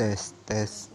Este, tes tes